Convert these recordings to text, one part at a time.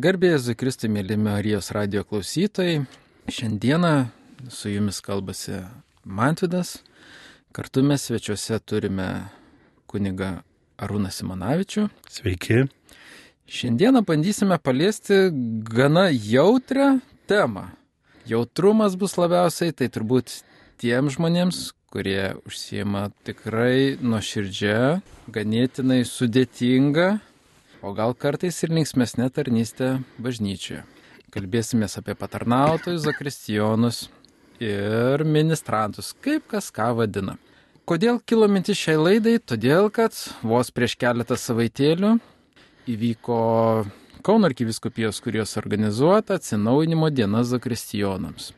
Garbėjai Zikristai, mėly Marijos radio klausytojai. Šiandieną su jumis kalbasi Mantvidas. Kartu mes svečiuose turime kuniga Arūną Simonavičių. Sveiki. Šiandieną bandysime paliesti gana jautrę temą. Jautrumas bus labiausiai, tai turbūt tiem žmonėms, kurie užsieima tikrai nuoširdžia, ganėtinai sudėtinga o gal kartais ir linksmesnė tarnystė bažnyčioje. Kalbėsimės apie patarnautojus, zakristijonus ir ministrantus, kaip kas ką vadina. Kodėl kilo mintis šiai laidai? Todėl, kad vos prieš keletą savaitėlių įvyko Kauno arkiviskupijos, kurios organizuota atsinaujinimo diena zakristijonams.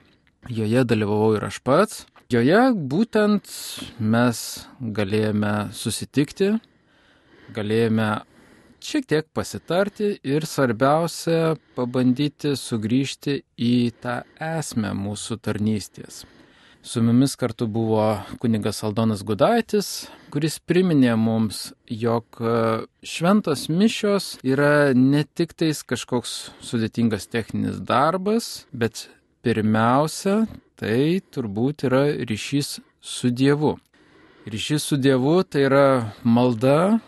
Joje dalyvavau ir aš pats. Joje būtent mes galėjome susitikti, galėjome šiek tiek pasitarti ir svarbiausia pabandyti sugrįžti į tą esmę mūsų tarnystės. Su mumis kartu buvo kunigas Aldonas Gudaitis, kuris priminė mums, jog šventos mišios yra ne tik tais kažkoks sudėtingas techninis darbas, bet pirmiausia, tai turbūt yra ryšys su Dievu. Ryšys su Dievu tai yra malda,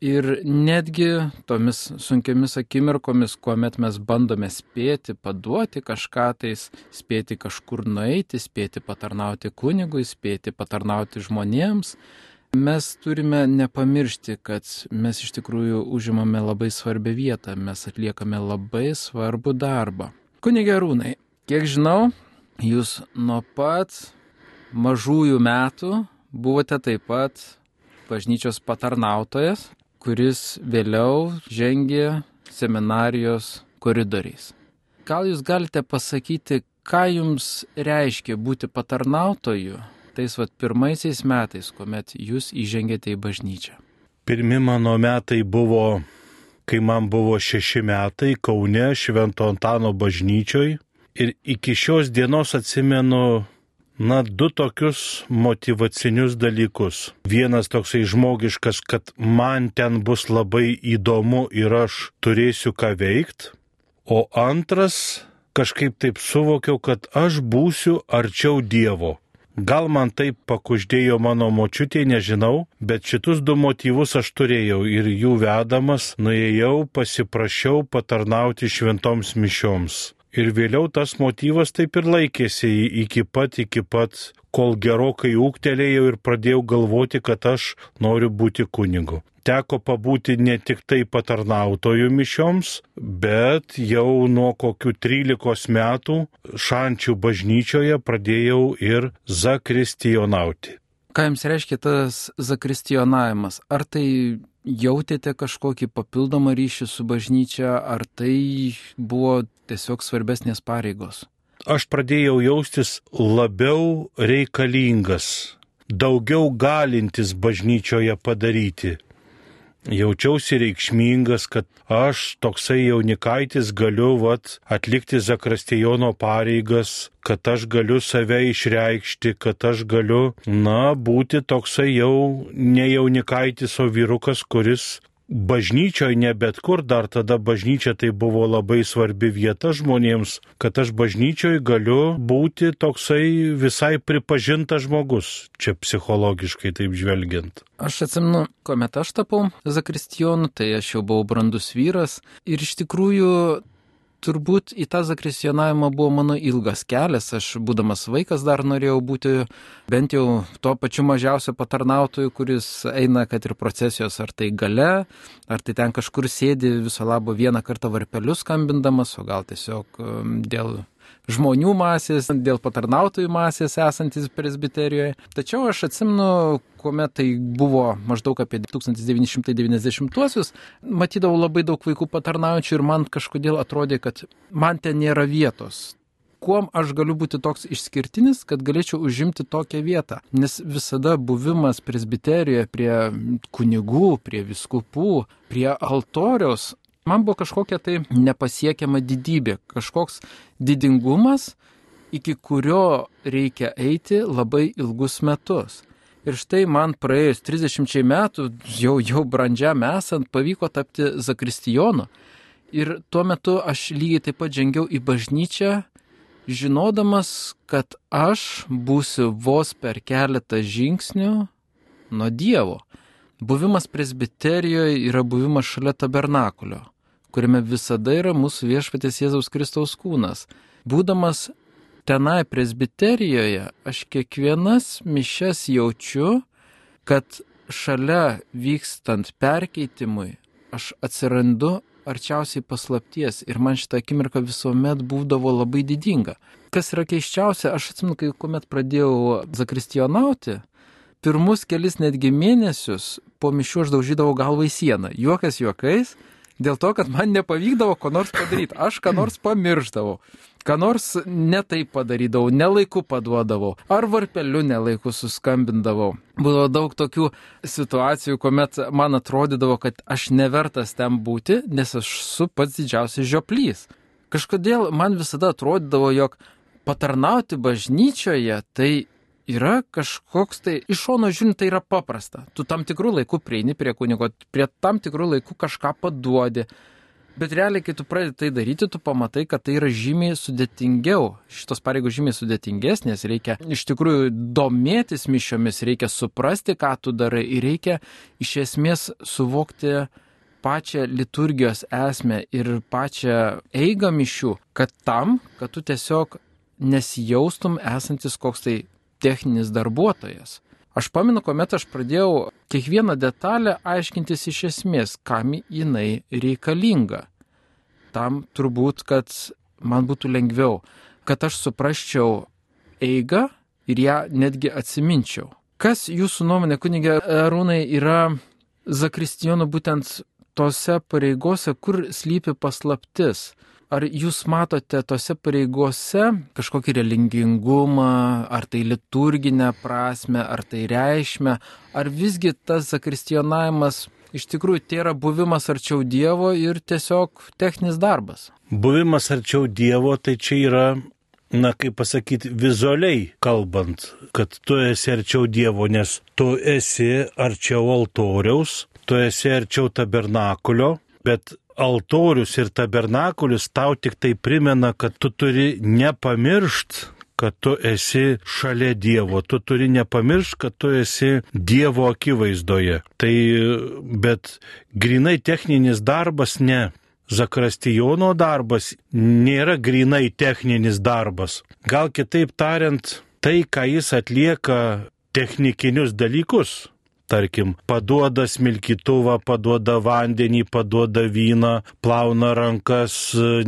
Ir netgi tomis sunkiamis akimirkomis, kuomet mes bandome spėti, paduoti kažką tais, spėti kažkur nueiti, spėti patarnauti kunigui, spėti patarnauti žmonėms, mes turime nepamiršti, kad mes iš tikrųjų užimame labai svarbią vietą, mes atliekame labai svarbų darbą. Kunigė Rūnai, kiek žinau, jūs nuo pat mažųjų metų buvote taip pat bažnyčios patarnautojas kuris vėliau žengė seminarijos koridoriais. Gal jūs galite pasakyti, ką jums reiškia būti patarnautoju tais vat pirmaisiais metais, kuomet jūs įžengėte į bažnyčią? Pirmi mano metai buvo, kai man buvo šeši metai Kaune Švento Antano bažnyčioj ir iki šios dienos atsimenu na, du tokius motivacinius dalykus. Vienas toksai žmogiškas, kad man ten bus labai įdomu ir aš turėsiu ką veikti. O antras, kažkaip taip suvokiau, kad aš būsiu arčiau Dievo. Gal man taip pakuždėjo mano močiutė, nežinau, bet šitus du motyvus aš turėjau ir jų vedamas nuėjau, pasiprašiau patarnauti šventoms mišioms. Ir vėliau tas motyvas taip ir laikėsi iki pat, iki pat, kol gerokai ūktelėjau ir pradėjau galvoti, kad aš noriu būti kunigu. Teko pabūti ne tik tai patarnautojų mišioms, bet jau nuo kokių 13 metų šančių bažnyčioje pradėjau ir zakristijonauti. Ką jums reiškia tas zakristijonavimas? Ar tai jautėte kažkokį papildomą ryšį su bažnyčia, ar tai buvo tiesiog svarbesnės pareigos? Aš pradėjau jaustis labiau reikalingas, daugiau galintis bažnyčioje padaryti. Jaučiausi reikšmingas, kad aš toksai jaunikaitis galiu vat, atlikti Zakrastijono pareigas, kad aš galiu save išreikšti, kad aš galiu, na, būti toksai jau ne jaunikaitis, o vyrukas, kuris bažnyčioje, ne bet kur, dar tada bažnyčia tai buvo labai svarbi vieta žmonėms, kad aš bažnyčioje galiu būti toksai visai pripažintas žmogus, čia psichologiškai taip žvelgiant. Aš atsimenu, kuomet aš tapau zakristijonu, tai aš jau buvau brandus vyras ir iš tikrųjų turbūt į tą zakrisionavimą buvo mano ilgas kelias. Aš, būdamas vaikas, dar norėjau būti bent jau tuo pačiu mažiausiu patarnautoju, kuris eina, kad ir procesijos ar tai gale, ar tai ten kažkur sėdi viso labo vieną kartą varpelius skambindamas, o gal tiesiog um, dėl žmonių masės, dėl patarnautojų masės esantis presbiterijoje. Tačiau aš atsimnu, kuomet tai buvo maždaug apie 1990-uosius, matydavau labai daug vaikų patarnaujančių ir man kažkodėl atrodė, kad man ten nėra vietos kuom aš galiu būti toks išskirtinis, kad galėčiau užimti tokią vietą. Nes visada buvimas presbiterijoje prie kunigų, prie viskupų, prie altoriaus man buvo kažkokia tai nepasiekiama didybė, kažkoks didingumas, iki kurio reikia eiti labai ilgus metus. Ir štai man praėjus 30 metų, jau, jau brandžiam esant, pavyko tapti zakristijonu. Ir tuo metu aš lygiai taip pat žengiau į bažnyčią, žinodamas, kad aš būsiu vos per keletą žingsnių nuo Dievo. Buvimas presbiterijoje yra buvimas šalia tabernakulio, kuriame visada yra mūsų viešpatės Jėzaus Kristaus kūnas. Būdamas tenai presbiterijoje, aš kiekvienas mišes jaučiu, kad šalia vykstant perkeitimui aš atsirandu arčiausiai paslapties ir man šitą akimirką visuomet būdavo labai didinga. Kas yra keiščiausia, aš atsimenu, kai kuomet pradėjau zakristijonauti, pirmus kelis netgi mėnesius po mišių aš daužydavau galvą į sieną. Juokas juokais, dėl to, kad man nepavykdavo ko nors padaryti. Aš ką nors pamirždavau ką nors netai padarydavau, nelaiku paduodavau, ar varpeliu nelaiku suskambindavau. Buvo daug tokių situacijų, kuomet man atrodydavo, kad aš nevertas ten būti, nes aš esu pats didžiausias žioplys. Kažkodėl man visada atrodydavo, jog patarnauti bažnyčioje tai yra kažkoks tai, iš šono žiūrint, tai yra paprasta. Tu tam tikrų laikų prieini prie kunigo, prie tam tikrų laikų kažką paduodi, Bet realiai, kai tu pradedi tai daryti, tu pamatai, kad tai yra žymiai sudėtingiau. Šitos pareigos žymiai sudėtingesnės, reikia iš tikrųjų domėtis mišiomis, reikia suprasti, ką tu darai ir reikia iš esmės suvokti pačią liturgijos esmę ir pačią eigą mišių, kad tam, kad tu tiesiog nesijaustum esantis koks tai techninis darbuotojas. Aš pamenu, kuomet aš pradėjau kiekvieną detalę aiškintis iš esmės, kam jinai reikalinga. Tam turbūt, kad man būtų lengviau, kad aš suprasčiau eigą ir ją netgi atsiminčiau. Kas jūsų nuomonė, kunigė Arūnai, yra zakristijonų būtent tose pareigose, kur slypi paslaptis? Ar jūs matote tose pareigose kažkokį relingingumą, ar tai liturginę prasme, ar tai reikšmę, ar visgi tas zakristionavimas iš tikrųjų tai yra buvimas arčiau Dievo ir tiesiog techninis darbas? Buvimas arčiau Dievo tai čia yra na, kaip pasakyti, vizualiai kalbant, kad tu esi arčiau Dievo, nes tu esi arčiau altoriaus, tu esi arčiau tabernakulio, bet altorius ir tabernakulis tau tik tai primena, kad tu turi nepamiršt, kad tu esi šalia Dievo, tu turi nepamiršt, kad tu esi Dievo akivaizdoje. Tai bet grinai techninis darbas ne. Zakristijono darbas nėra grinai techninis darbas. Gal kitaip tariant, tai, ką jis atlieka technikinius dalykus, tarkim, paduoda smilkytuvą, paduoda vandenį, paduoda vyną, plauna rankas,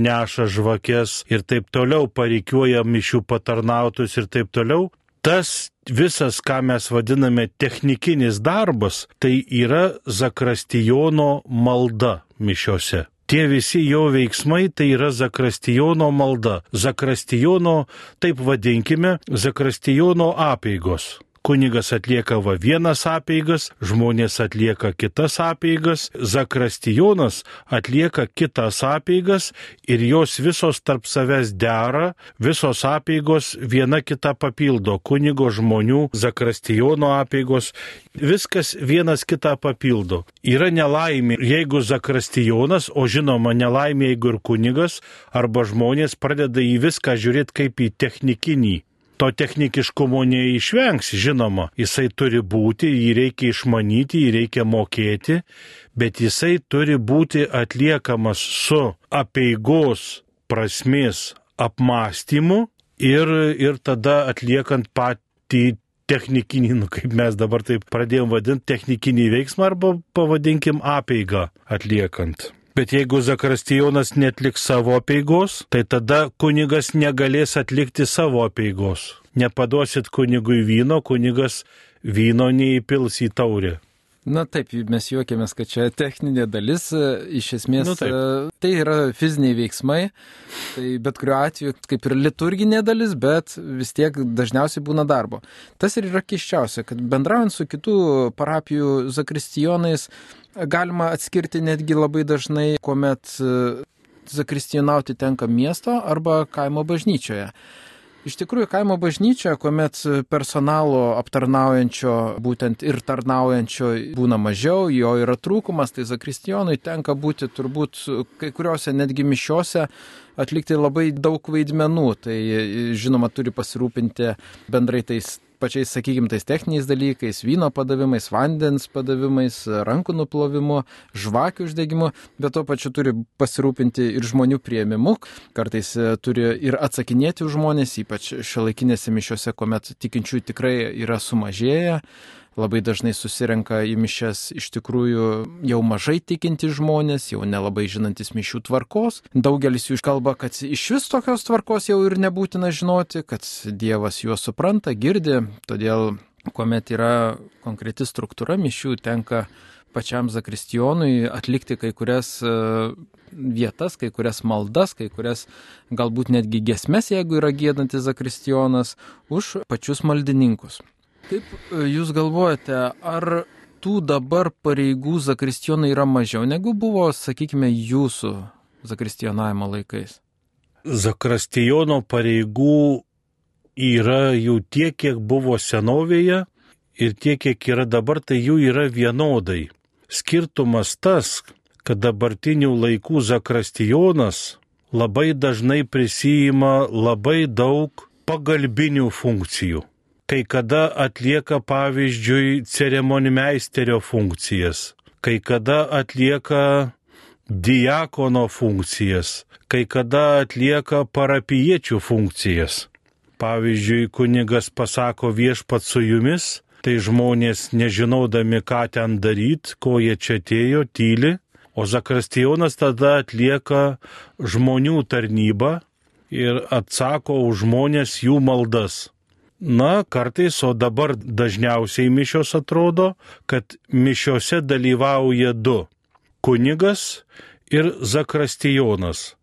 neša žvakės ir taip toliau, pareikiuoja mišių patarnautus ir taip toliau. Tas visas, ką mes vadiname technikinis darbas, tai yra Zakrastijono malda mišiose. Tie visi jo veiksmai tai yra Zakrastijono malda. Zakrastijono, taip vadinkime, Zakrastijono apėgos kunigas atlieka va vienas apeigas, žmonės atlieka kitas apeigas, zakrastijonas atlieka kitas apeigas ir jos visos tarp savęs dera, visos apeigos viena kita papildo, kunigo žmonių, zakrastijono apeigos, viskas vienas kitą papildo. Yra nelaimė, jeigu zakrastijonas, o žinoma nelaimė, jeigu ir kunigas arba žmonės pradeda į viską žiūrėti kaip į technikinį to technikiškumo neišvengs, žinoma, jisai turi būti, jį reikia išmanyti, jį reikia mokėti, bet jisai turi būti atliekamas su apieigos prasmės apmąstymu ir, ir tada atliekant patį technikinį, nu, kaip mes dabar taip pradėjom vadinti, technikinį veiksmą arba pavadinkim apieigą atliekant. Bet jeigu Zakarastijonas netliks savo apieigos, tai tada kunigas negalės atlikti savo apieigos. Nepaduosit kunigui vyno, kunigas vyno neįpils į taurę. Na taip, mes juokiamės, kad čia techninė dalis, e, iš esmės nu, taip. E, tai yra fiziniai veiksmai, tai bet kuriuo atveju kaip ir liturginė dalis, bet vis tiek dažniausiai būna darbo. Tas ir yra keščiausia, kad bendraujant su kitų parapijų zakristijonais galima atskirti netgi labai dažnai, kuomet e, zakristijonauti tenka miesto arba kaimo bažnyčioje. Iš tikrųjų, kaimo bažnyčia, kuomet personalo aptarnaujančio, būtent ir tarnaujančio būna mažiau, jo yra trūkumas, tai zakristijonui tenka būti turbūt kai kuriuose netgi mišiuose atlikti labai daug vaidmenų. Tai žinoma, turi pasirūpinti bendrai tais pačiais, sakykime, tais techniniais dalykais, vyno padavimais, vandens padavimais, rankų nuplovimu, žvakių uždegimu, bet tuo pačiu turi pasirūpinti ir žmonių prieimimu, kartais e, turi ir atsakinėti už žmonės, ypač šiolaikinėse mišiuose, kuomet tikinčiųjų tikrai yra sumažėję labai dažnai susirenka į mišes iš tikrųjų jau mažai tikinti žmonės, jau nelabai žinantis mišių tvarkos. Daugelis jų kalba, kad iš vis tokios tvarkos jau ir nebūtina žinoti, kad Dievas juos supranta, girdi, todėl kuomet yra konkreti struktūra mišių, tenka pačiam zakristijonui atlikti kai kurias e, vietas, kai kurias maldas, kai kurias galbūt netgi gesmes, jeigu yra gėdantis zakristijonas, už pačius maldininkus. Kaip e, Jūs galvojate, ar tų dabar pareigų zakristijonai yra mažiau negu buvo, sakykime, Jūsų zakristionavimo laikais? Zakristijono pareigų yra jų tiek, kiek buvo senovėje ir tiek, kiek yra dabar, tai jų yra vienodai. Skirtumas tas, kad dabartinių laikų zakristijonas labai dažnai prisijima labai daug pagalbinių funkcijų kai kada atlieka pavyzdžiui ceremonimeisterio funkcijas, kai kada atlieka diakono funkcijas, kai kada atlieka parapiečių funkcijas. Pavyzdžiui, kunigas pasako viešpat su jumis, tai žmonės nežinodami, ką ten daryti, ko jie čia atėjo, tyli, o Zakristijonas tada atlieka žmonių tarnybą ir atsako už žmonės jų maldas. Na, kartais, o dabar dažniausiai mišios atrodo, kad mišiose dalyvauja du - kunigas ir zakrastijonas.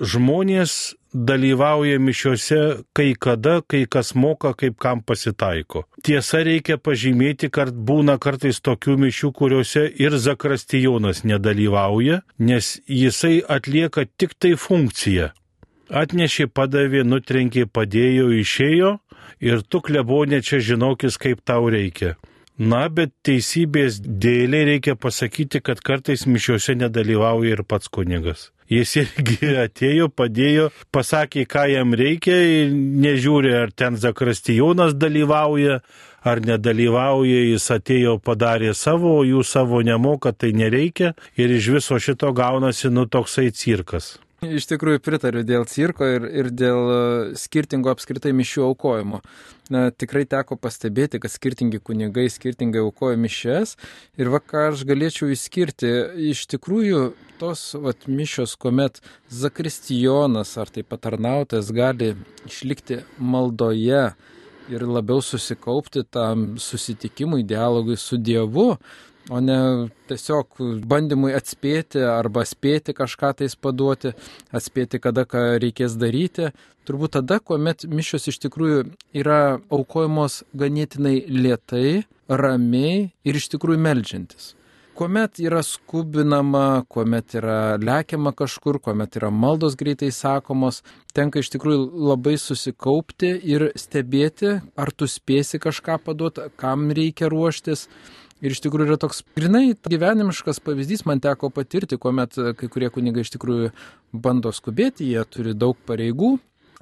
Žmonės dalyvauja mišiuose kai kada, kai kas moka, kaip kam pasitaiko. Tiesa, reikia pažymėti, kad būna kartais tokių mišių, kuriuose ir zakrastijonas nedalyvauja, nes jisai atlieka tik tai funkciją. Atnešė, padavė, nutrenkė, padėjo, išėjo, ir tu klebonė čia žinokis, kaip tau reikia. Na, bet teisybės dėliai reikia pasakyti, kad kartais mišiuose nedalyvauja ir pats kunigas. Jis irgi atėjo, padėjo, pasakė, ką jam reikia, nežiūri, ar ten Zakrastijonas dalyvauja, ar nedalyvauja, jis atėjo, padarė savo, jų savo nemoka, tai nereikia ir iš viso šito gaunasi nu toksai cirkas. Iš tikrųjų pritariu dėl cirko ir, ir dėl e, skirtingo apskritai mišių aukojimo. Na, tikrai teko pastebėti, kad skirtingi kunigai skirtingai aukoja mišes ir va ką aš galėčiau įskirti, iš tikrųjų tos vat, mišios, kuomet zakristijonas ar tai patarnautas gali išlikti maldoje ir labiau susikaupti tam susitikimui, dialogui su Dievu, o ne tiesiog bandymui atspėti arba spėti kažką tais paduoti, atspėti, kada ką reikės daryti. Turbūt tada, kuomet mišios iš tikrųjų yra aukojamos ganėtinai lietai, ramiai ir iš tikrųjų melžiantis. Kuomet yra skubinama, kuomet yra lekiama kažkur, kuomet yra maldos greitai sakomos, tenka iš tikrųjų labai susikaupti ir stebėti, ar tu spėsi kažką paduoti, kam reikia ruoštis. Ir iš tikrųjų yra toks grinai gyvenimiškas pavyzdys, man teko patirti, kuomet kai kurie kunigai iš tikrųjų bando skubėti, jie turi daug pareigų.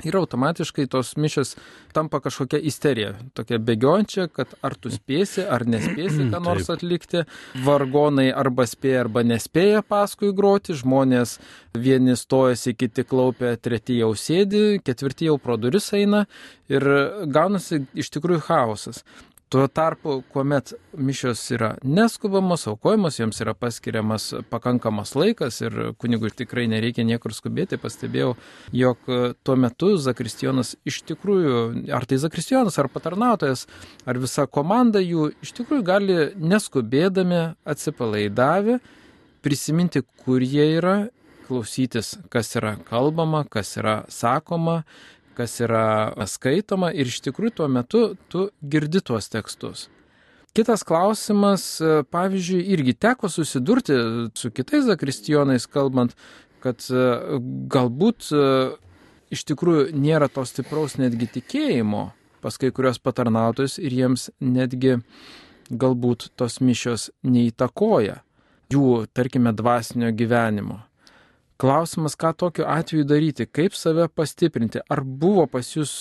Ir automatiškai tos mišės tampa kažkokia isterija, tokia bėgiončia, kad ar tu spėsi, ar nespėsi ką nors atlikti. Vargonai arba spėja, arba nespėja paskui groti, žmonės vieni stojasi, kiti klaupia, treti jau sėdi, ketvirti jau pro duris eina ir gaunasi iš tikrųjų chaosas. Tuo tarpu, kuomet mišios yra neskubamos, aukojamos, joms yra paskiriamas pakankamas laikas ir kunigui tikrai nereikia niekur skubėti, pastebėjau, jog tuo metu Zakristijonas iš tikrųjų, ar tai Zakristijonas, ar patarnautojas, ar visa komanda jų iš tikrųjų gali neskubėdami, atsipalaidavę, prisiminti, kur jie yra, klausytis, kas yra kalbama, kas yra sakoma kas yra skaitoma ir iš tikrųjų tuo metu tu girdi tuos tekstus. Kitas klausimas, e, pavyzdžiui, irgi teko susidurti su kitais zakristijonais, kalbant, kad e, galbūt e, iš tikrųjų nėra to stipraus netgi tikėjimo pas kai kurios patarnautojus ir jiems netgi galbūt tos mišios neįtakoja jų, tarkime, dvasinio gyvenimo. Klausimas, ką tokiu atveju daryti, kaip save pastiprinti. Ar buvo pas jūs,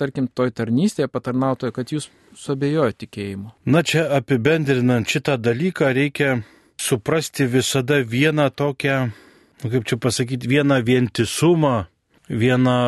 tarkim, toj tarnystėje patarnautoje, kad jūs suabejojo tikėjimu? Na čia apibendrinant šitą dalyką reikia suprasti visada vieną tokią, nu, kaip čia pasakyti, vieną vientisumą, vieną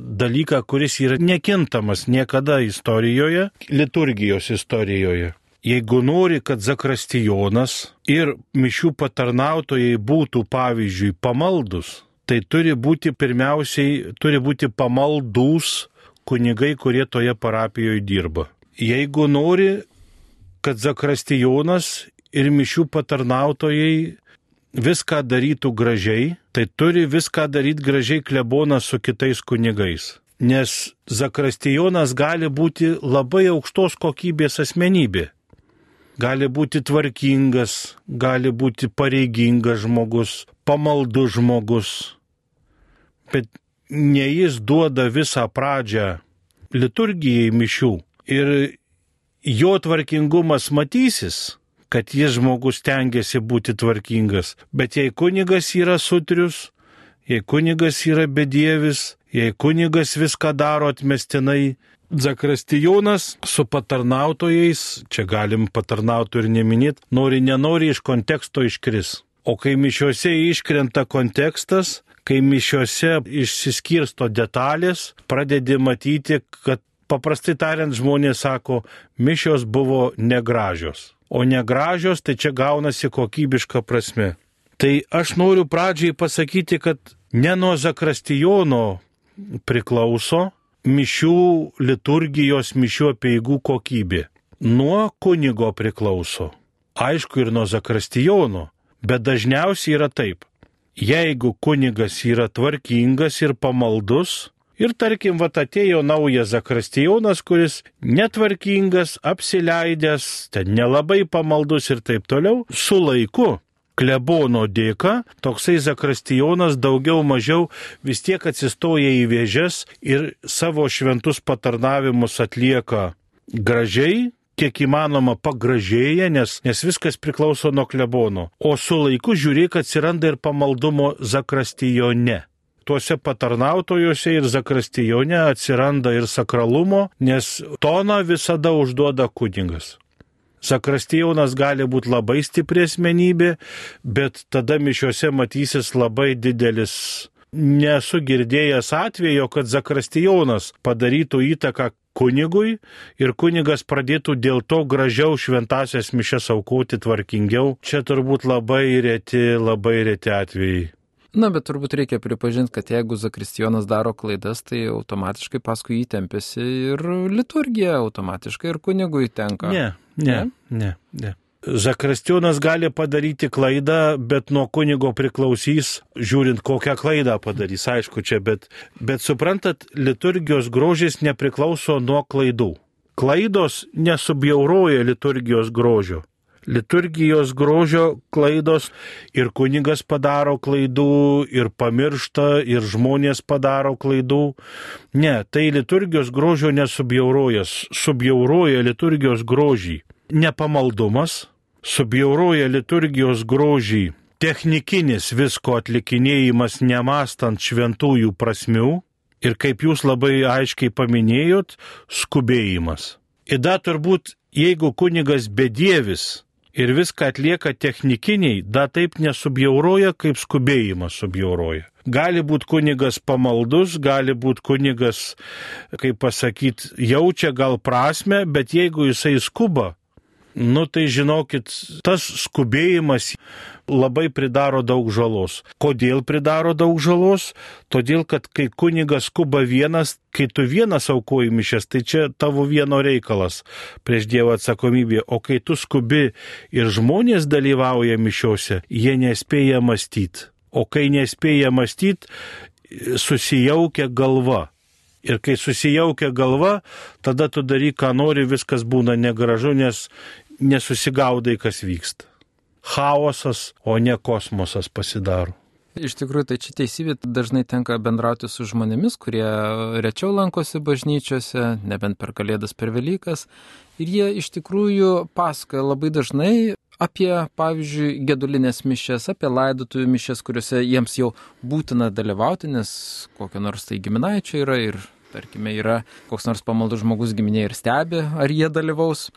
dalyką, kuris yra nekintamas niekada istorijoje, liturgijos istorijoje. Jeigu nori, kad Zakrastijonas ir mišių patarnautojai būtų, pavyzdžiui, pamaldus, tai turi būti pirmiausiai, turi būti pamaldus kunigai, kurie toje parapijoje dirba. Jeigu nori, kad Zakrastijonas ir mišių patarnautojai viską darytų gražiai, tai turi viską daryti gražiai klebonas su kitais kunigais. Nes Zakrastijonas gali būti labai aukštos kokybės asmenybė gali būti tvarkingas, gali būti pareigingas žmogus, pamaldus žmogus, bet ne jis duoda visą pradžią liturgijai mišių. Ir jo tvarkingumas matysis, kad jis žmogus tengiasi būti tvarkingas, bet jei kunigas yra sutrius, jei kunigas yra bedievis, jei kunigas viską daro atmestinai, Zakrastijonas su patarnautojais, čia galim patarnautų ir neminėti, nori nenori iš konteksto iškris. O kai mišiuose iškrenta kontekstas, kai mišiuose išsiskirsto detalės, pradedi matyti, kad paprastai tariant žmonės sako, mišios buvo negražios. O negražios tai čia gaunasi kokybiška prasme. Tai aš noriu pradžiai pasakyti, kad ne nuo Zakrastijono priklauso, mišių liturgijos mišių apieigų kokybė. Nuo kunigo priklauso. Aišku ir nuo zakrastijono, bet dažniausiai yra taip. Jeigu kunigas yra tvarkingas ir pamaldus, ir tarkim, va atėjo naujas zakrastijonas, kuris netvarkingas, apsileidęs, ten nelabai pamaldus ir taip toliau, su laiku klebono dėka toksai Zakrastijonas daugiau mažiau vis tiek atsistoja į vėžes ir savo šventus patarnavimus atlieka gražiai, kiek įmanoma pagražėja, nes, nes viskas priklauso nuo klebono. O su laiku žiūrėk atsiranda ir pamaldumo Zakrastijone. Tuose patarnautojuose ir Zakrastijone atsiranda ir sakralumo, nes toną visada užduoda kuningas. Sakrastijonas gali būti labai stipri asmenybė, bet tada mišiuose matysis labai didelis. Nesu girdėjęs atvejo, kad Zakrastijonas padarytų įtaką kunigui ir kunigas pradėtų dėl to gražiau šventasias mišes aukoti tvarkingiau. Čia turbūt labai reti, labai reti atvejai. Na, bet turbūt reikia pripažinti, kad jeigu Zakristijonas daro klaidas, tai automatiškai paskui įtempėsi ir liturgija automatiškai ir kunigui tenka. Ne, ne, ne, ne. Zakrastionas gali padaryti klaidą, bet nuo kunigo priklausys, žiūrint, kokią klaidą padarys, aišku, čia, bet, bet suprantat, liturgijos grožis nepriklauso nuo klaidų. Klaidos nesubjauroja liturgijos grožio liturgijos grožio klaidos ir kunigas padaro klaidų, ir pamiršta, ir žmonės padaro klaidų. Ne, tai liturgijos grožio nesubjaurojas, subjauroja liturgijos grožį. Nepamaldumas, subjauroja liturgijos grožį technikinis visko atlikinėjimas nemastant šventųjų prasmių ir kaip jūs labai aiškiai paminėjot, skubėjimas. Dar turbūt, jeigu kunigas bedievis ir viską atlieka technikiniai, da taip nesubjauroja, kaip skubėjimas subjauroja. Gali būti kunigas pamaldus, gali būti kunigas, kaip pasakyti, jaučia gal prasme, bet jeigu jisai skuba, nu tai žinokit, tas skubėjimas labai pridaro daug žalos. Kodėl pridaro daug žalos? Todėl, kad kai kunigas skuba vienas, kai tu vienas aukoji mišes, tai čia tavo vieno reikalas prieš Dievo atsakomybė, o kai tu skubi ir žmonės dalyvauja mišiuose, jie nespėja mąstyti. O kai nespėja mąstyti, susijaukia galva. Ir kai susijaukia galva, tada tu daryk, ką nori, viskas būna negražu, nes nesusigaudai, kas vyksta. Chaosas, o ne kosmosas pasidaro. Iš tikrųjų, tai čia teisybė, dažnai tenka bendrauti su žmonėmis, kurie rečiau lankosi bažnyčiose, nebent per Kalėdas, per Velykas. Ir jie iš tikrųjų pasakoja labai dažnai apie, pavyzdžiui, gedulinės mišes, apie laidotuvių mišes, kuriuose jiems jau būtina dalyvauti, nes kokio nors tai giminaičio yra ir, tarkime, yra koks nors pamaldus žmogus giminė ir stebi, ar jie dalyvaus.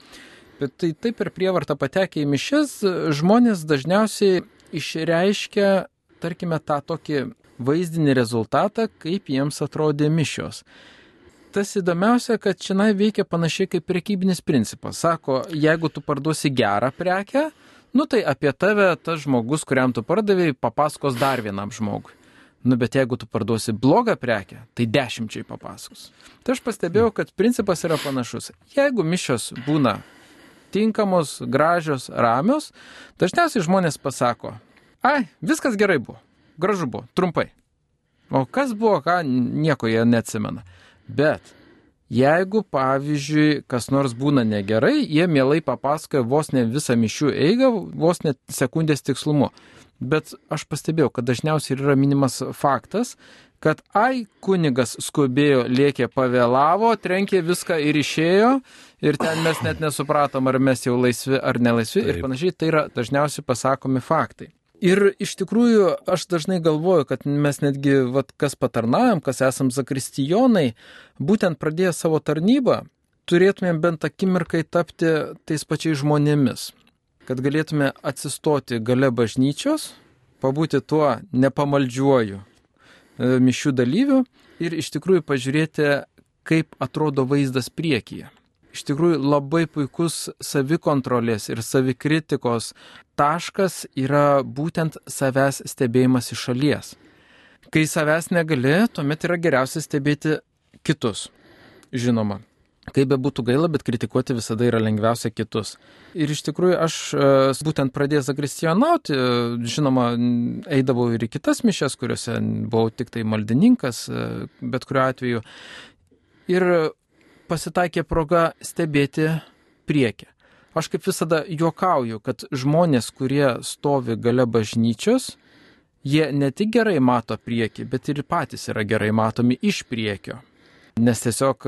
Bet tai taip per prievartą patekę į mišes, žmonės dažniausiai išreiškia tarkime, tą tokį vaizdinį rezultatą, kaip jiems atrodė mišios. Tas įdomiausia, kad čia veikia panašiai kaip prekybinis principas. Sako, jeigu tu parduosi gerą prekę, nu tai apie tave tas žmogus, kuriam tu pardavėjai, papasakos dar vienam žmogui. Nu, bet jeigu tu parduosi blogą prekę, tai dešimčiai papasakos. Tai aš pastebėjau, kad principas yra panašus. Jeigu mišios būna tinkamos, gražios, ramios, dažniausiai žmonės pasako, Ai, viskas gerai buvo. Gražu buvo, trumpai. O kas buvo, ką, nieko jie neatsimena. Bet jeigu, pavyzdžiui, kas nors būna negerai, jie mielai papasakoja vos ne visą mišių eigą, vos net sekundės tikslumu. Bet aš pastebėjau, kad dažniausiai yra minimas faktas, kad ai, kunigas skubėjo, lėkė, pavėlavo, trenkė viską ir išėjo, ir ten mes net nesupratom, ar mes jau laisvi ar nelaisvi Taip. ir panašiai, tai yra dažniausiai pasakomi faktai. Ir iš tikrųjų aš dažnai galvoju, kad mes netgi, vat, kas patarnaujam, kas esam zakristijonai, būtent pradėję savo tarnybą, turėtumėm bent akimirkai tapti tais pačiais žmonėmis. Kad galėtume atsistoti gale bažnyčios, pabūti tuo nepamaldžiuoju mišių dalyviu ir iš tikrųjų pažiūrėti, kaip atrodo vaizdas priekyje iš tikrųjų labai puikus savikontrolės ir savikritikos taškas yra būtent savęs stebėjimas iš šalies. Kai savęs negali, tuomet yra geriausia stebėti kitus. Žinoma, kaip be būtų gaila, bet kritikuoti visada yra lengviausia kitus. Ir iš tikrųjų aš e, būtent pradėjęs zakristijonauti, e, žinoma, eidavau ir į kitas mišes, kuriuose buvau tik tai maldininkas, e, bet kuriuo atveju. Ir pasitaikė proga stebėti priekį. Aš kaip visada juokauju, kad žmonės, kurie stovi gale bažnyčios, jie ne tik gerai mato priekį, bet ir patys yra gerai matomi iš priekio. Nes tiesiog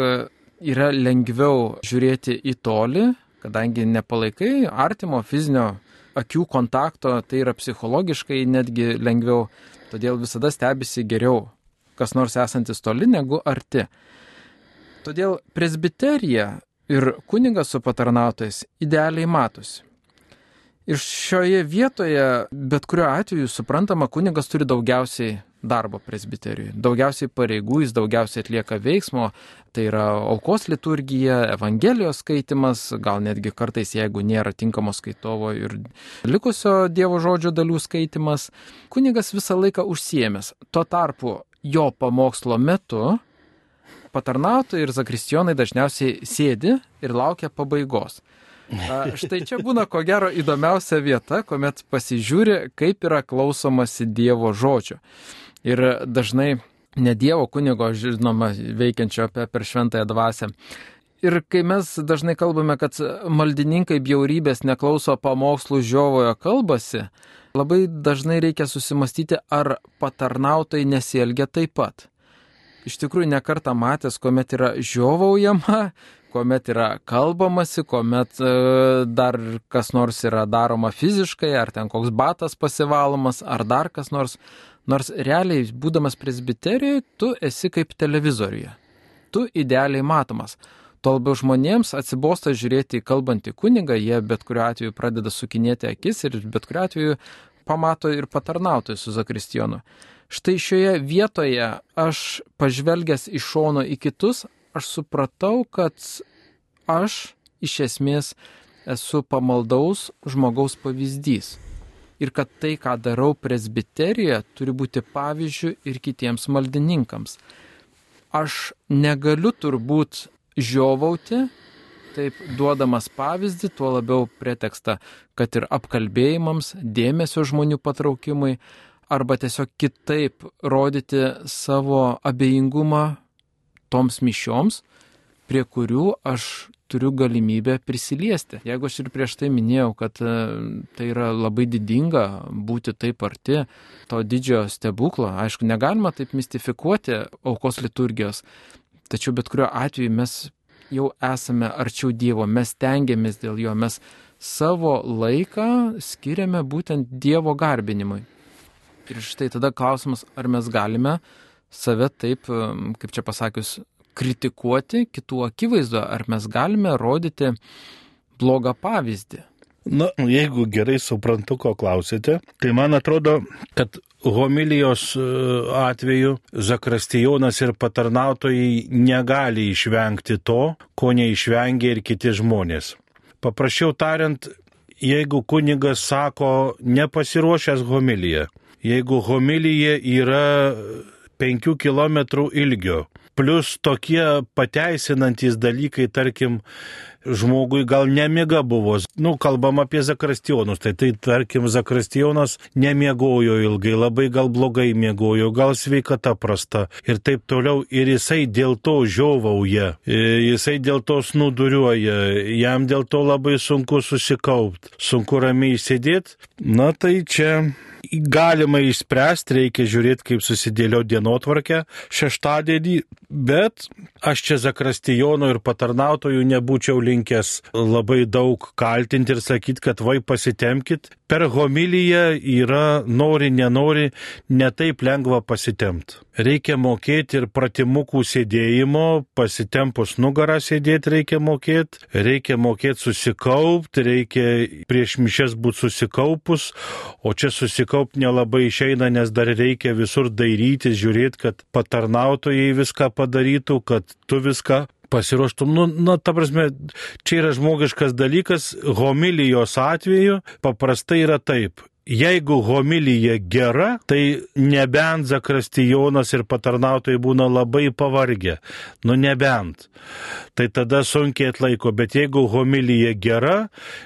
yra lengviau žiūrėti į tolį, kadangi nepalaikai artimo fizinio akių kontakto, tai yra psichologiškai netgi lengviau, todėl visada stebisi geriau kas nors esantis toli negu arti. Todėl presbiterija ir kunigas su patarnautais idealiai matosi. Ir šioje vietoje, bet kuriuo atveju, suprantama, kunigas turi daugiausiai darbo presbiterijoje, daugiausiai pareigų, jis daugiausiai atlieka veiksmo, tai yra aukos liturgija, evangelijos skaitimas, gal netgi kartais, jeigu nėra tinkamo skaitovo ir likusio Dievo žodžio dalių skaitimas, kunigas visą laiką užsiemęs. Tuo tarpu jo pamokslo metu patarnautojai ir zakristijonai dažniausiai sėdi ir laukia pabaigos. Štai čia būna ko gero įdomiausia vieta, kuomet pasižiūri, kaip yra klausomasi Dievo žodžio. Ir dažnai ne Dievo kunigo, žinoma, veikiančio per šventąją dvasę. Ir kai mes dažnai kalbame, kad maldininkai bjaurybės neklauso pamokslų žiovojo kalbasi, labai dažnai reikia susimastyti, ar patarnautai nesielgia taip pat iš tikrųjų nekartą matęs, kuomet yra žiovaujama, kuomet yra kalbamasi, kuomet e, dar kas nors yra daroma fiziškai, ar ten koks batas pasivalomas, ar dar kas nors. Nors realiai, būdamas presbiterijoje, tu esi kaip televizoriuje. Tu idealiai matomas. Tuo labiau žmonėms atsibosta žiūrėti į kalbantį kunigą, jie bet kuriuo atveju pradeda sukinėti akis ir bet kuriuo atveju pamato ir patarnautojų su Zakristijonu. Štai šioje vietoje aš pažvelgęs iš šono į kitus, aš supratau, kad aš iš esmės esu pamaldaus žmogaus pavyzdys. Ir kad tai, ką darau presbiterijoje, turi būti pavyzdžių ir kitiems maldininkams. Aš negaliu turbūt žiovauti, taip duodamas pavyzdį, tuo labiau pretekstą, kad ir apkalbėjimams, dėmesio žmonių patraukimui, arba tiesiog kitaip rodyti savo abejingumą toms mišioms, prie kurių aš turiu galimybę prisiliesti. Jeigu aš ir prieš tai minėjau, kad e, tai yra labai didinga būti taip arti to didžiojo stebuklo, aišku, negalima taip mistifikuoti aukos liturgijos, tačiau bet kuriuo atveju mes jau esame arčiau Dievo, mes tengiamės dėl jo, mes savo laiką skiriame būtent Dievo garbinimui. Ir štai tada klausimas, ar mes galime save taip, kaip čia pasakius, kritikuoti kitų akivaizdo, ar mes galime rodyti blogą pavyzdį. Na, jeigu gerai suprantu, ko klausite, tai man atrodo, kad homilijos e, atveju Zakrastijonas ir patarnautojai negali išvengti to, ko neišvengia ir kiti žmonės. Paprasčiau tariant, jeigu kunigas sako nepasiruošęs homiliją, jeigu homilija yra 5 km ilgio, plus tokie pateisinantis dalykai, tarkim, žmogui gal nemiga buvo. Nu, kalbam apie Zakrastionus, tai tai tarkim Zakrastionas nemiegojo ilgai, labai gal blogai miegojo, gal sveikata prasta ir taip toliau. Ir jisai dėl to žiovauja, e, jisai dėl to snuduriuoja, jam dėl to labai sunku susikaupti, sunku ramiai sėdėti. Na tai čia galima išspręsti, reikia žiūrėti, kaip susidėlio dienotvarkę šeštadienį, bet aš čia Zakrastijono ir patarnautojų nebūčiau linkęs labai daug kaltinti ir sakyti, kad vai pasitemkit. Per homiliją yra nori, nenori, netaip lengva pasitemti. Reikia mokėti ir pratimukų sėdėjimo, pasitempus nugarą sėdėti reikia mokėti, reikia mokėti susikaupti, reikia prieš mišes būti susikaupus, o čia susikaupti nelabai išeina, nes dar reikia visur dairytis, žiūrėti, kad patarnautojai viską padarytų, kad tu viską pasiruoštum. Nu, na, ta prasme, čia yra žmogiškas dalykas, homilijos atveju paprastai yra taip jeigu homilija gera, tai nebent Zakrastijonas ir patarnautojai būna labai pavargę. Nu nebent. Tai tada sunkiai atlaiko, bet jeigu homilija gera,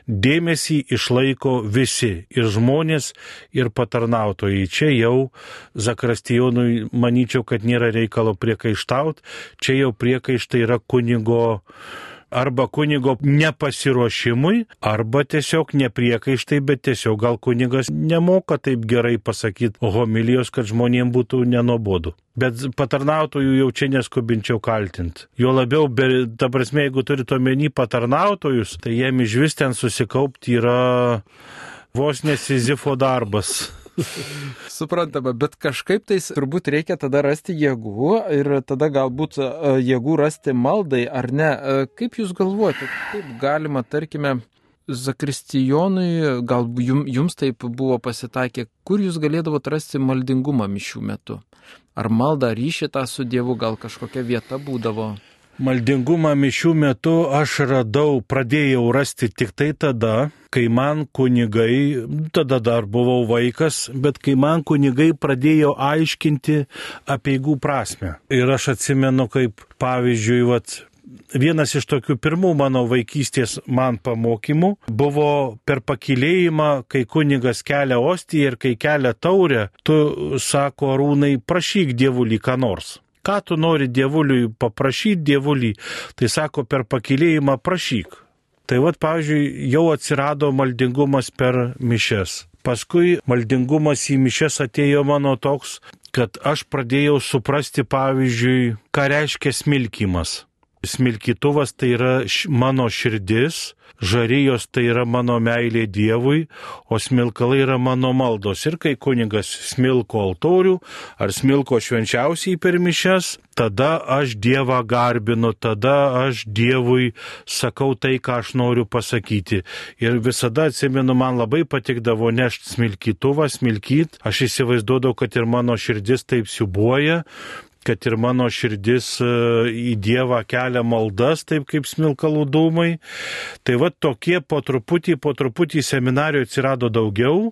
dėmesį išlaiko visi - ir žmonės, ir patarnautojai. Čia jau Zakrastijonui manyčiau, kad nėra reikalo priekaištauti, čia jau priekaištai yra kunigo arba kunigo nepasiruošimui, arba tiesiog nepriekaištai, bet tiesiog gal kunigas nemoka taip gerai pasakyti homilijos, kad žmonėms būtų nenobodu. Bet patarnautojų jau čia neskubinčiau kaltinti. Jo labiau, be, ta prasme, jeigu turite omeny patarnautojus, tai jiem iš vis ten susikaupti yra vos nesizifo darbas. Suprantama, bet kažkaip tai turbūt reikia tada rasti jėgų ir tada galbūt e, jėgų rasti maldai, ar ne? E, kaip Jūs galvojate, kaip galima, tarkime, Zakristijonui, gal jum, jums taip buvo pasitaikę, kur jūs galėdavote rasti maldingumą mišių metu? Ar malda ryšį tą su Dievu, gal kažkokia vieta būdavo? Maldingumą mišių metu aš radau, pradėjau rasti tik tai tada, kai man kunigai, tada dar buvau vaikas, bet kai man kunigai pradėjo aiškinti apieigų prasme. Ir aš atsimenu, kaip pavyzdžiui, vat, vienas iš tokių pirmų mano vaikystės man pamokymų buvo per pakilėjimą, kai kunigas kelia ostiją ir kai kelia taurę, tu, sako arūnai, prašyk dievulį ką nors. Ką tu nori dievuliui paprašyti dievulį, tai sako per pakilėjimą prašyk. Tai vad, pavyzdžiui, jau atsirado maldingumas per mišes. Paskui maldingumas į mišes atėjo mano toks, kad aš pradėjau suprasti, pavyzdžiui, ką reiškia smilkimas. Smilkytuvas tai yra mano širdis, žarijos tai yra mano meilė Dievui, o smilkalai yra mano maldos. Ir kai kunigas smilko altorių ar smilko švenčiausiai per mišes, tada aš Dievą garbinu, tada aš Dievui sakau tai, ką aš noriu pasakyti. Ir visada atsimenu, man labai patikdavo nešti smilkytuvą, smilkyt. Aš įsivaizduodavau, kad ir mano širdis taip siubuoja, kad ir mano širdis e, į Dievą kelia maldas, taip kaip smilkalų dūmai. Tai va tokie po truputį, po truputį seminarijų atsirado daugiau.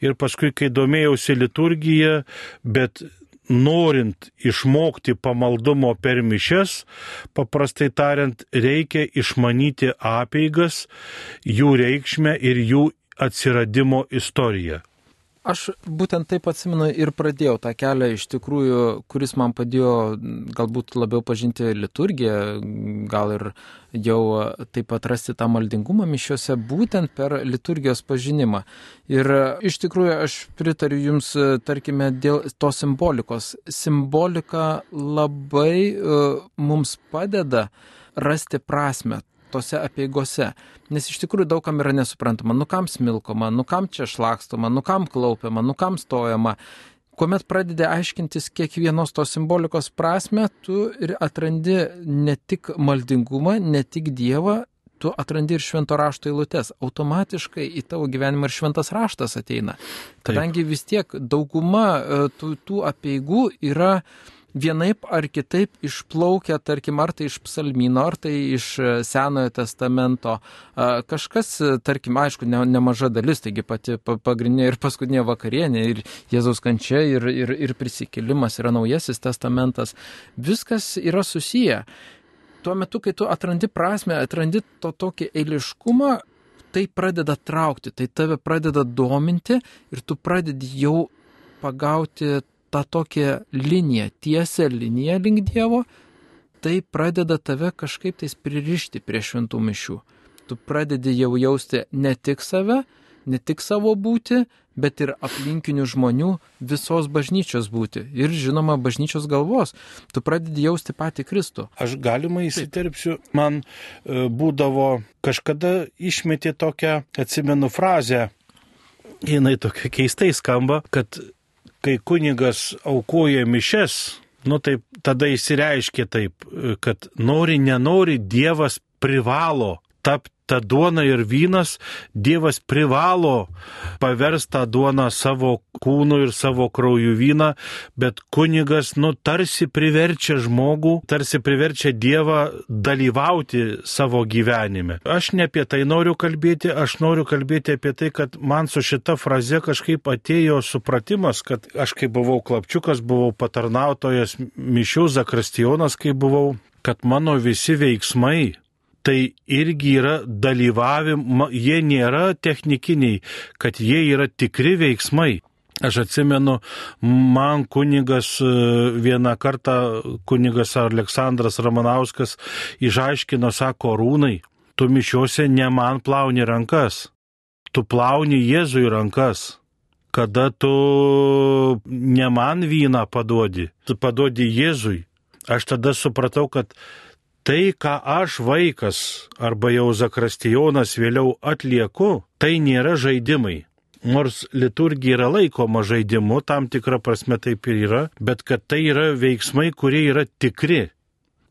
Ir paskui, kai domėjausi liturgiją, bet norint išmokti pamaldumo per mišes, paprastai tariant, reikia išmanyti apeigas, jų reikšmę ir jų atsiradimo istoriją. Aš būtent taip atsimenu ir pradėjau tą kelią iš tikrųjų, kuris man padėjo galbūt labiau pažinti liturgiją, gal ir jau taip atrasti tą maldingumą mišiuose būtent per liturgijos pažinimą. Ir iš tikrųjų aš pritariu Jums, tarkime, dėl tos simbolikos. Simbolika labai uh, mums padeda rasti prasme tose apieigose. Nes iš tikrųjų daugam yra nesuprantama, nu kam smilkoma, nu kam čia šlakstoma, nu kam klaupiama, nu kam stojama. Kuomet pradedi aiškintis kiekvienos tos simbolikos prasme, tu ir atrandi ne tik maldingumą, ne tik Dievą, tu atrandi ir švento rašto eilutes. Automatiškai į tavo gyvenimą ir šventas raštas ateina. Kadangi vis tiek dauguma e, tų, tų apieigų yra vienaip ar kitaip išplaukia, tarkim, ar tai iš psalmino, ar tai iš e, Senojo testamento. Kažkas, e, tarkim, aišku, ne, nemaža dalis, taigi pati pagrindinė ir paskutinė vakarienė, ir Jėzaus kančia, ir, ir, ir prisikėlimas yra naujasis testamentas. Viskas yra susiję. Tuo metu, kai tu atrandi prasme, atrandi to tokį eiliškumą, tai pradeda traukti, tai tave pradeda dominti ir tu pradedi jau pagauti tą tokią liniją, tiesią liniją link Dievo, tai pradeda tave kažkaip tais pririšti prie šventų mišių. Tu pradedi jau jausti ne tik save, ne tik savo būti, bet ir aplinkinių žmonių visos bažnyčios būti. Ir žinoma, bažnyčios galvos. Tu pradedi jausti patį Kristų. Aš galima įsiterpsiu, man e, būdavo kažkada išmetė tokią, atsimenu frazę, jinai tokia keistai skamba, kad kai kunigas aukoja mišes, nu taip tada įsireiškia taip, kad nori, nenori, Dievas privalo tapti ta duona ir vynas, Dievas privalo paversti tą duoną savo kūnu ir savo krauju vyną, bet kunigas, nu, tarsi priverčia žmogų, tarsi priverčia Dievą dalyvauti savo gyvenime. Aš ne apie tai noriu kalbėti, aš noriu kalbėti apie tai, kad man su šita fraze kažkaip atėjo supratimas, kad aš kai buvau klapčiukas, buvau patarnautojas mišių, zakristijonas, kai buvau, kad mano visi veiksmai tai irgi yra dalyvavimo, jie nėra technikiniai, kad jie yra tikri veiksmai. Aš atsimenu, man kunigas vieną kartą, kunigas Aleksandras Ramanauskas išaiškino, sako, rūnai, tu mišiuose ne man plauni rankas, tu plauni Jėzui rankas. Kada tu ne man vyną paduodi, tu paduodi Jėzui. Aš tada supratau, kad tai, ką aš vaikas arba jau zakrastijonas vėliau atlieku, tai nėra žaidimai. Nors liturgija yra laikoma žaidimu, tam tikrą prasme taip ir yra, bet kad tai yra veiksmai, kurie yra tikri,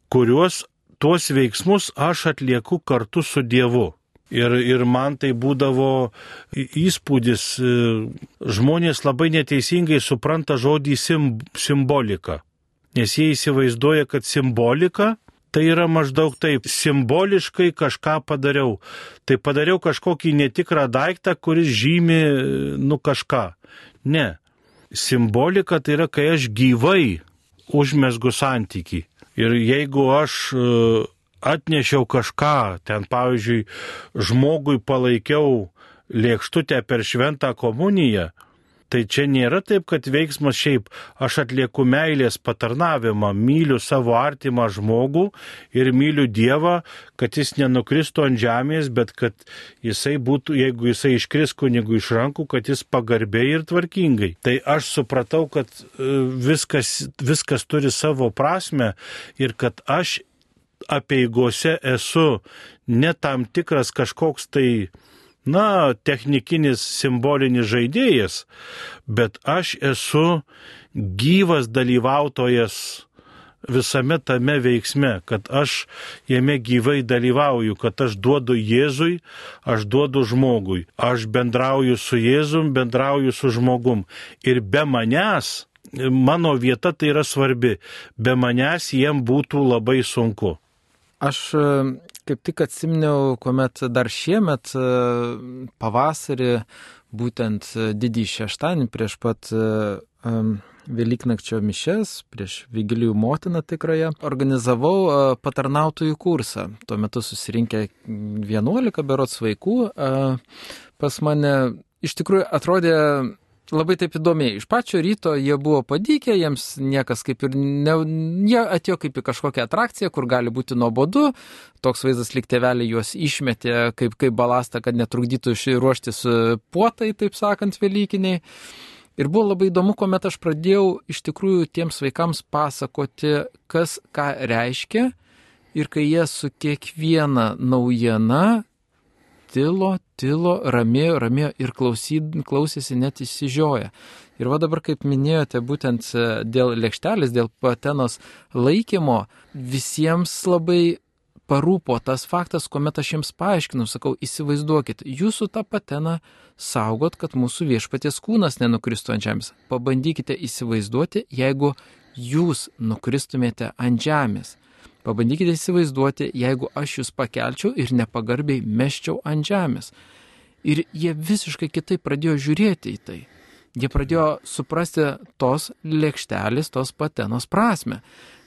kuriuos tuos veiksmus aš atlieku kartu su Dievu. Ir, ir man tai būdavo įspūdis, e, žmonės labai neteisingai supranta žodį sim, simbolika. Nes jie įsivaizduoja, kad simbolika Tai yra maždaug taip, simboliškai kažką padariau. Tai padariau kažkokį netikrą daiktą, kuris žymi, nu kažką. Ne. Simbolika tai yra, kai aš gyvai užmesgu santyki. Ir jeigu aš e, atnešiau kažką, ten pavyzdžiui, žmogui palaikiau lėkštutę per šventą komuniją, Tai čia nėra taip, kad veiksmas šiaip aš atlieku meilės patarnavimą, myliu savo artimą žmogų ir myliu Dievą, kad jis nenukristų ant žemės, bet kad jisai būtų, jeigu jisai iškris kunigų iš rankų, kad jis pagarbiai ir tvarkingai. Tai aš supratau, kad e, viskas, viskas turi savo prasme ir kad aš apieigose esu ne tam tikras kažkoks tai na, technikinis simbolinis žaidėjas, bet aš esu gyvas dalyvautojas visame tame veiksme, kad aš jame gyvai dalyvauju, kad aš duodu Jėzui, aš duodu žmogui, aš bendrauju su Jėzum, bendrauju su žmogum. Ir be manęs, mano vieta tai yra svarbi, be manęs jiem būtų labai sunku. Aš kaip tik atsiminiau, kuomet dar šiemet e, pavasarį, būtent didį šeštadienį prieš pat um, Velyknakčio mišes, prieš Vigilijų motiną tikrąją, organizavau patarnautojų kursą. Tuo metu susirinkę 11 berots vaikų pas mane iš tikrųjų atrodė labai taip įdomiai. Iš pačio ryto jie buvo padykę, jiems niekas kaip ir ne, jie atėjo kaip į kažkokią atrakciją, kur gali būti nuobodu. Toks vaizdas lyg tėveliai juos išmetė kaip, kaip balastą, kad netrukdytų ruoštis puotai, taip sakant, Velykiniai. Ir buvo labai įdomu, kuomet aš pradėjau iš tikrųjų tiems vaikams pasakoti, kas ką reiškia. Ir kai jie su kiekviena naujiena tilo, tilo, ramėjo, ramėjo ir klausyd, klausėsi net įsižioja. Ir va dabar, kaip minėjote, būtent e, dėl lėkštelės, dėl patenos laikymo, visiems labai parūpo tas faktas, kuomet aš jiems paaiškinu, sakau, įsivaizduokit, jūsų tą pateną saugot, kad mūsų viešpaties kūnas nenukristų ant žemės. Pabandykite įsivaizduoti, jeigu jūs nukristumėte ant žemės. Pabandykite įsivaizduoti, jeigu aš jūs pakelčiau ir nepagarbiai meščiau ant žemės. Ir jie visiškai kitaip pradėjo žiūrėti į tai. Jie pradėjo suprasti tos lėkštelės, tos patenos prasme.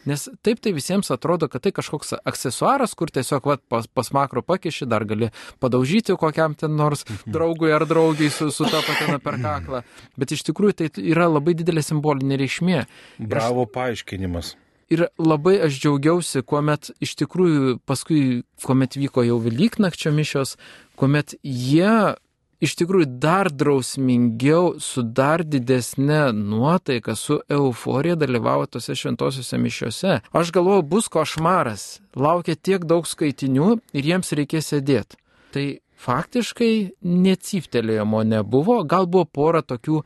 Nes taip tai visiems atrodo, kad tai kažkoks aksesuaras, kur tiesiog vat, pas, pas makro pakiši, dar gali padaužyti kokiam ten nors draugui ar draugiai su, su ta patena per kaklą. Bet iš tikrųjų tai yra labai didelė simbolinė reikšmė. Bravo paaiškinimas. Ir labai aš džiaugiausi, kuomet iš tikrųjų paskui, kuomet vyko jau Velyknakčio mišios, kuomet jie iš tikrųjų dar drausmingiau, su dar didesnė nuotaika, su euforija dalyvavo tose šventosiuose mišiuose. Aš galvoju, bus košmaras, laukia tiek daug skaitinių ir jiems reikės sėdėti. Tai faktiškai necyptelėjimo nebuvo, gal buvo pora tokių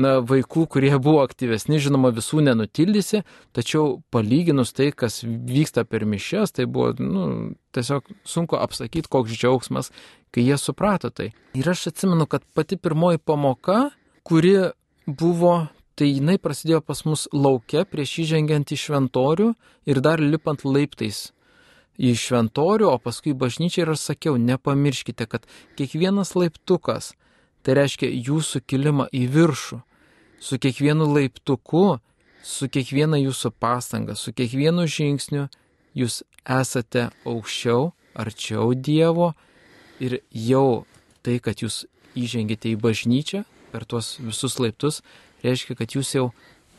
na, vaikų, kurie buvo aktyvesni, žinoma, visų nenutildysi, tačiau palyginus tai, kas vyksta per mišes, tai buvo nu, tiesiog sunku apsakyti, koks džiaugsmas, kai jie suprato tai. Ir aš atsimenu, kad pati pirmoji pamoka, kuri buvo Tai jinai prasidėjo pas mus laukia prieš įžengiant į šventorių ir dar lipant laiptais į šventorių, o paskui bažnyčiai ir aš sakiau, nepamirškite, kad kiekvienas laiptukas tai reiškia jūsų kilimą į viršų. Su kiekvienu laiptuku, su kiekviena jūsų pastanga, su kiekvienu žingsniu jūs esate aukščiau, arčiau Dievo ir jau tai, kad jūs įžengėte į bažnyčią per tuos visus laiptus, reiškia, kad jūs jau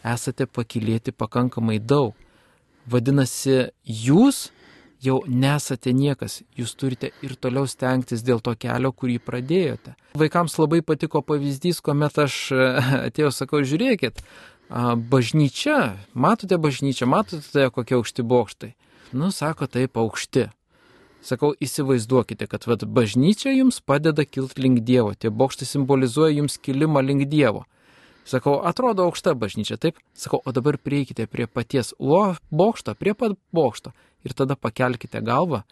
esate pakilėti pakankamai daug. Vadinasi, jūs jau nesate niekas, jūs turite ir toliau stengtis dėl to kelio, kurį pradėjote. Vaikams labai patiko pavyzdys, kuomet aš atėjau, sakau, žiūrėkit, bažnyčia, matote bažnyčią, matote kokie aukšti bokštai. Nu, sako, taip aukšti. Sakau, įsivaizduokite, kad vat, bažnyčia jums padeda kilti link Dievo, tie bokštai simbolizuoja jums kilimą link Dievo. Sakau, atrodo aukšta bažnyčia, taip? Sakau, o dabar prieikite prie paties uo bokšto, prie pat bokšto ir tada pakelkite galvą,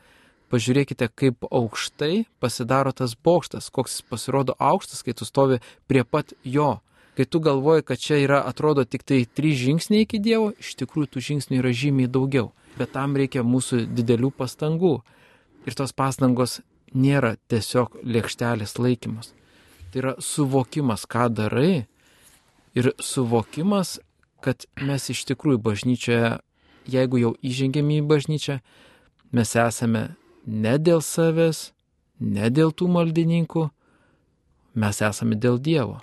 pažiūrėkite, kaip aukštai pasidaro tas bokštas, koks jis pasirodo aukštas, kai tu stovi prie pat jo. Kai tu galvoji, kad čia yra, atrodo, tik tai trys žingsniai iki Dievo, iš tikrųjų tų žingsnių yra žymiai daugiau. Bet tam reikia mūsų didelių pastangų. Ir tos pastangos nėra tiesiog lėkštelės laikymas. Tai yra suvokimas, ką darai ir suvokimas, kad mes iš tikrųjų bažnyčioje jeigu jau įžengėme į bažnyčią, mes esame ne dėl savęs, ne dėl tų maldininkų, mes esame dėl Dievo.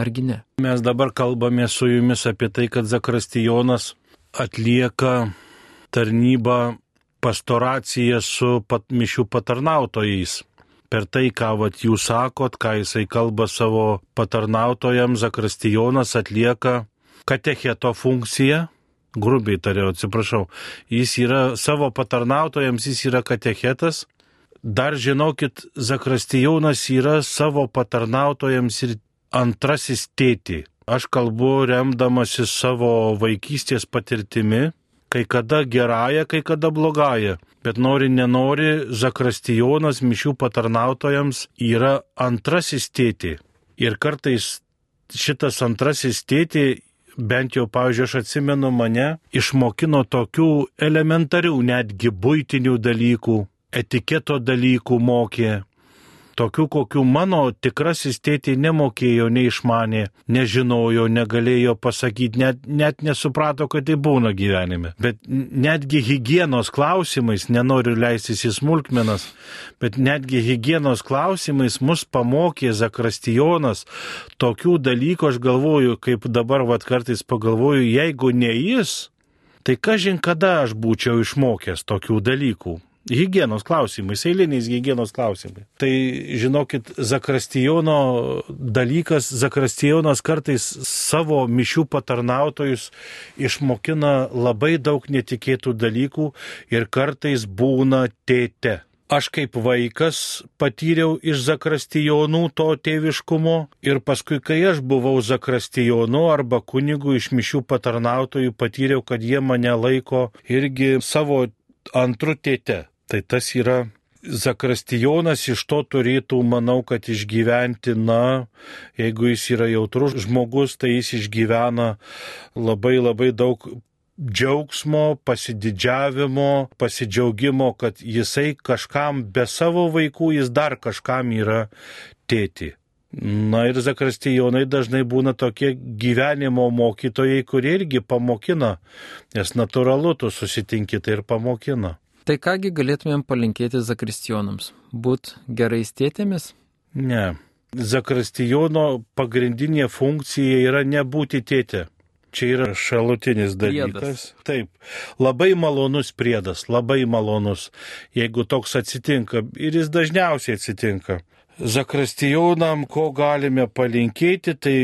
Argi ne? Mes dabar kalbame su jumis apie tai, kad Zakristijonas atlieka tarnybą pastoraciją su pat, mišių patarnautojais. Per tai, ką vat, jūs sakot, ką jisai kalba savo patarnautojams, Zakristijonas atlieka katecheto funkciją, grubiai tariau, atsiprašau, jis yra savo patarnautojams, jis yra katechetas. Dar žinokit, Zakrastijonas yra savo patarnautojams ir antrasis tėti. Aš kalbu remdamasi savo vaikystės patirtimi, kai kada gerąją, kai kada blogąją. Bet nori, nenori, Zakrastijonas mišių patarnautojams yra antrasis tėti. Ir kartais šitas antrasis tėti bent jau, pavyzdžiui, aš atsimenu mane, išmokino tokių elementarių, netgi būtinių dalykų, etiketo dalykų mokė, tokių, kokių mano tikrasis tėtė nemokėjo, neišmanė, nežinojo, negalėjo pasakyti, net, net nesuprato, kad tai būna gyvenime. Bet netgi hygienos klausimais, nenoriu leistis į smulkmenas, bet netgi hygienos klausimais mus pamokė Zakristijonas tokių dalykų, aš galvoju, kaip dabar vad kartais pagalvoju, jeigu ne jis, tai kažin kada aš būčiau išmokęs tokių dalykų. Hygienos klausimais, eiliniais hygienos klausimais. Tai žinokit, Zakristijono dalykas, Zakristijonas kartais savo mišių patarnautojus išmokina labai daug netikėtų dalykų ir kartais būna tėte. Aš kaip vaikas patyriau iš Zakristijonų to tėviškumo ir paskui, kai aš buvau Zakristijonu arba kunigu iš mišių patarnautojų, patyriau, kad jie mane laiko irgi savo antru tėte. Tai tas yra Zakristijonas iš to turėtų, manau, kad išgyventi, na, jeigu jis yra jautrus žmogus, tai jis išgyvena labai labai daug džiaugsmo, pasididžiavimo, pasidžiaugimo, kad jisai kažkam be savo vaikų, jis dar kažkam yra tėti. Na ir zakristijonai dažnai būna tokie gyvenimo mokytojai, kurie irgi pamokina, nes natūralu, tu susitinki tai ir pamokina. Tai kągi galėtumėm palinkėti zakristijonams? Būt gerais tėtėmis? Ne. Zakristijono pagrindinė funkcija yra nebūti tėtė. Čia yra šalutinis dalykas. Priedas. Taip, labai malonus priedas, labai malonus, jeigu toks atsitinka ir jis dažniausiai atsitinka. Zakristijonam, ko galime palinkėti, tai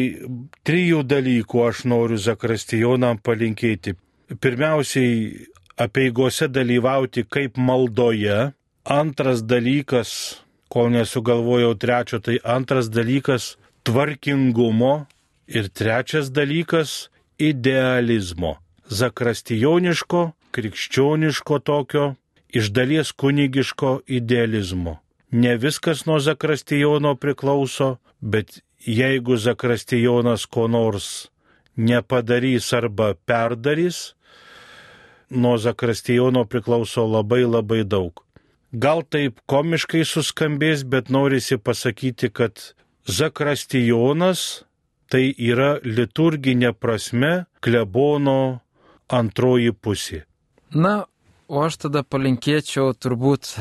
trijų dalykų aš noriu zakristijonam palinkėti. Pirmiausiai, apieigose dalyvauti kaip maldoje. Antras dalykas, kol nesugalvojau trečio, tai antras dalykas - tvarkingumo. Ir trečias dalykas - idealizmo. Zakrastijoniško, krikščioniško tokio, iš dalies kunigiško idealizmo. Ne viskas nuo Zakrastijono priklauso, bet jeigu Zakrastijonas ko nors nepadarys arba perdarys, nuo Zakrastijono priklauso labai labai daug. Gal taip komiškai suskambės, bet norisi pasakyti, kad Zakrastijonas tai yra liturginė prasme klebono antroji pusė. Na, o aš tada palinkėčiau turbūt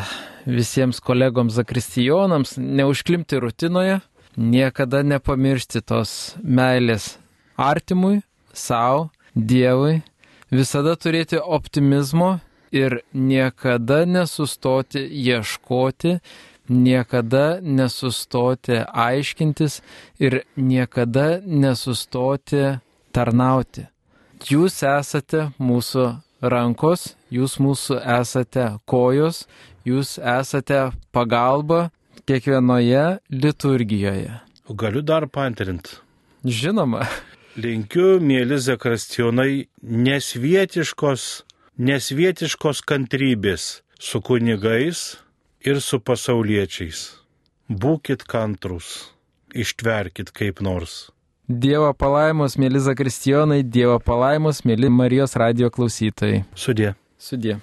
visiems kolegoms zakristijonams neužklimti rutinoje, niekada nepamiršti tos meilės artimui, savo, Dievui, visada turėti optimizmo ir niekada nesustoti ieškoti, niekada nesustoti aiškintis ir niekada nesustoti tarnauti. Jūs esate mūsų rankos, jūs mūsų esate kojos, jūs esate pagalba kiekvienoje liturgijoje. O galiu dar pantrinti. Žinoma, Linkiu, mėly zakrastionai, nesvietiškos, nesvietiškos kantrybės su kunigais ir su pasauliečiais. Būkit kantrus, ištverkit kaip nors. Dievo palaimos, mėly zakristijonai, Dievo palaimos, mėly Marijos radio klausytojai. Sudė. Sudė.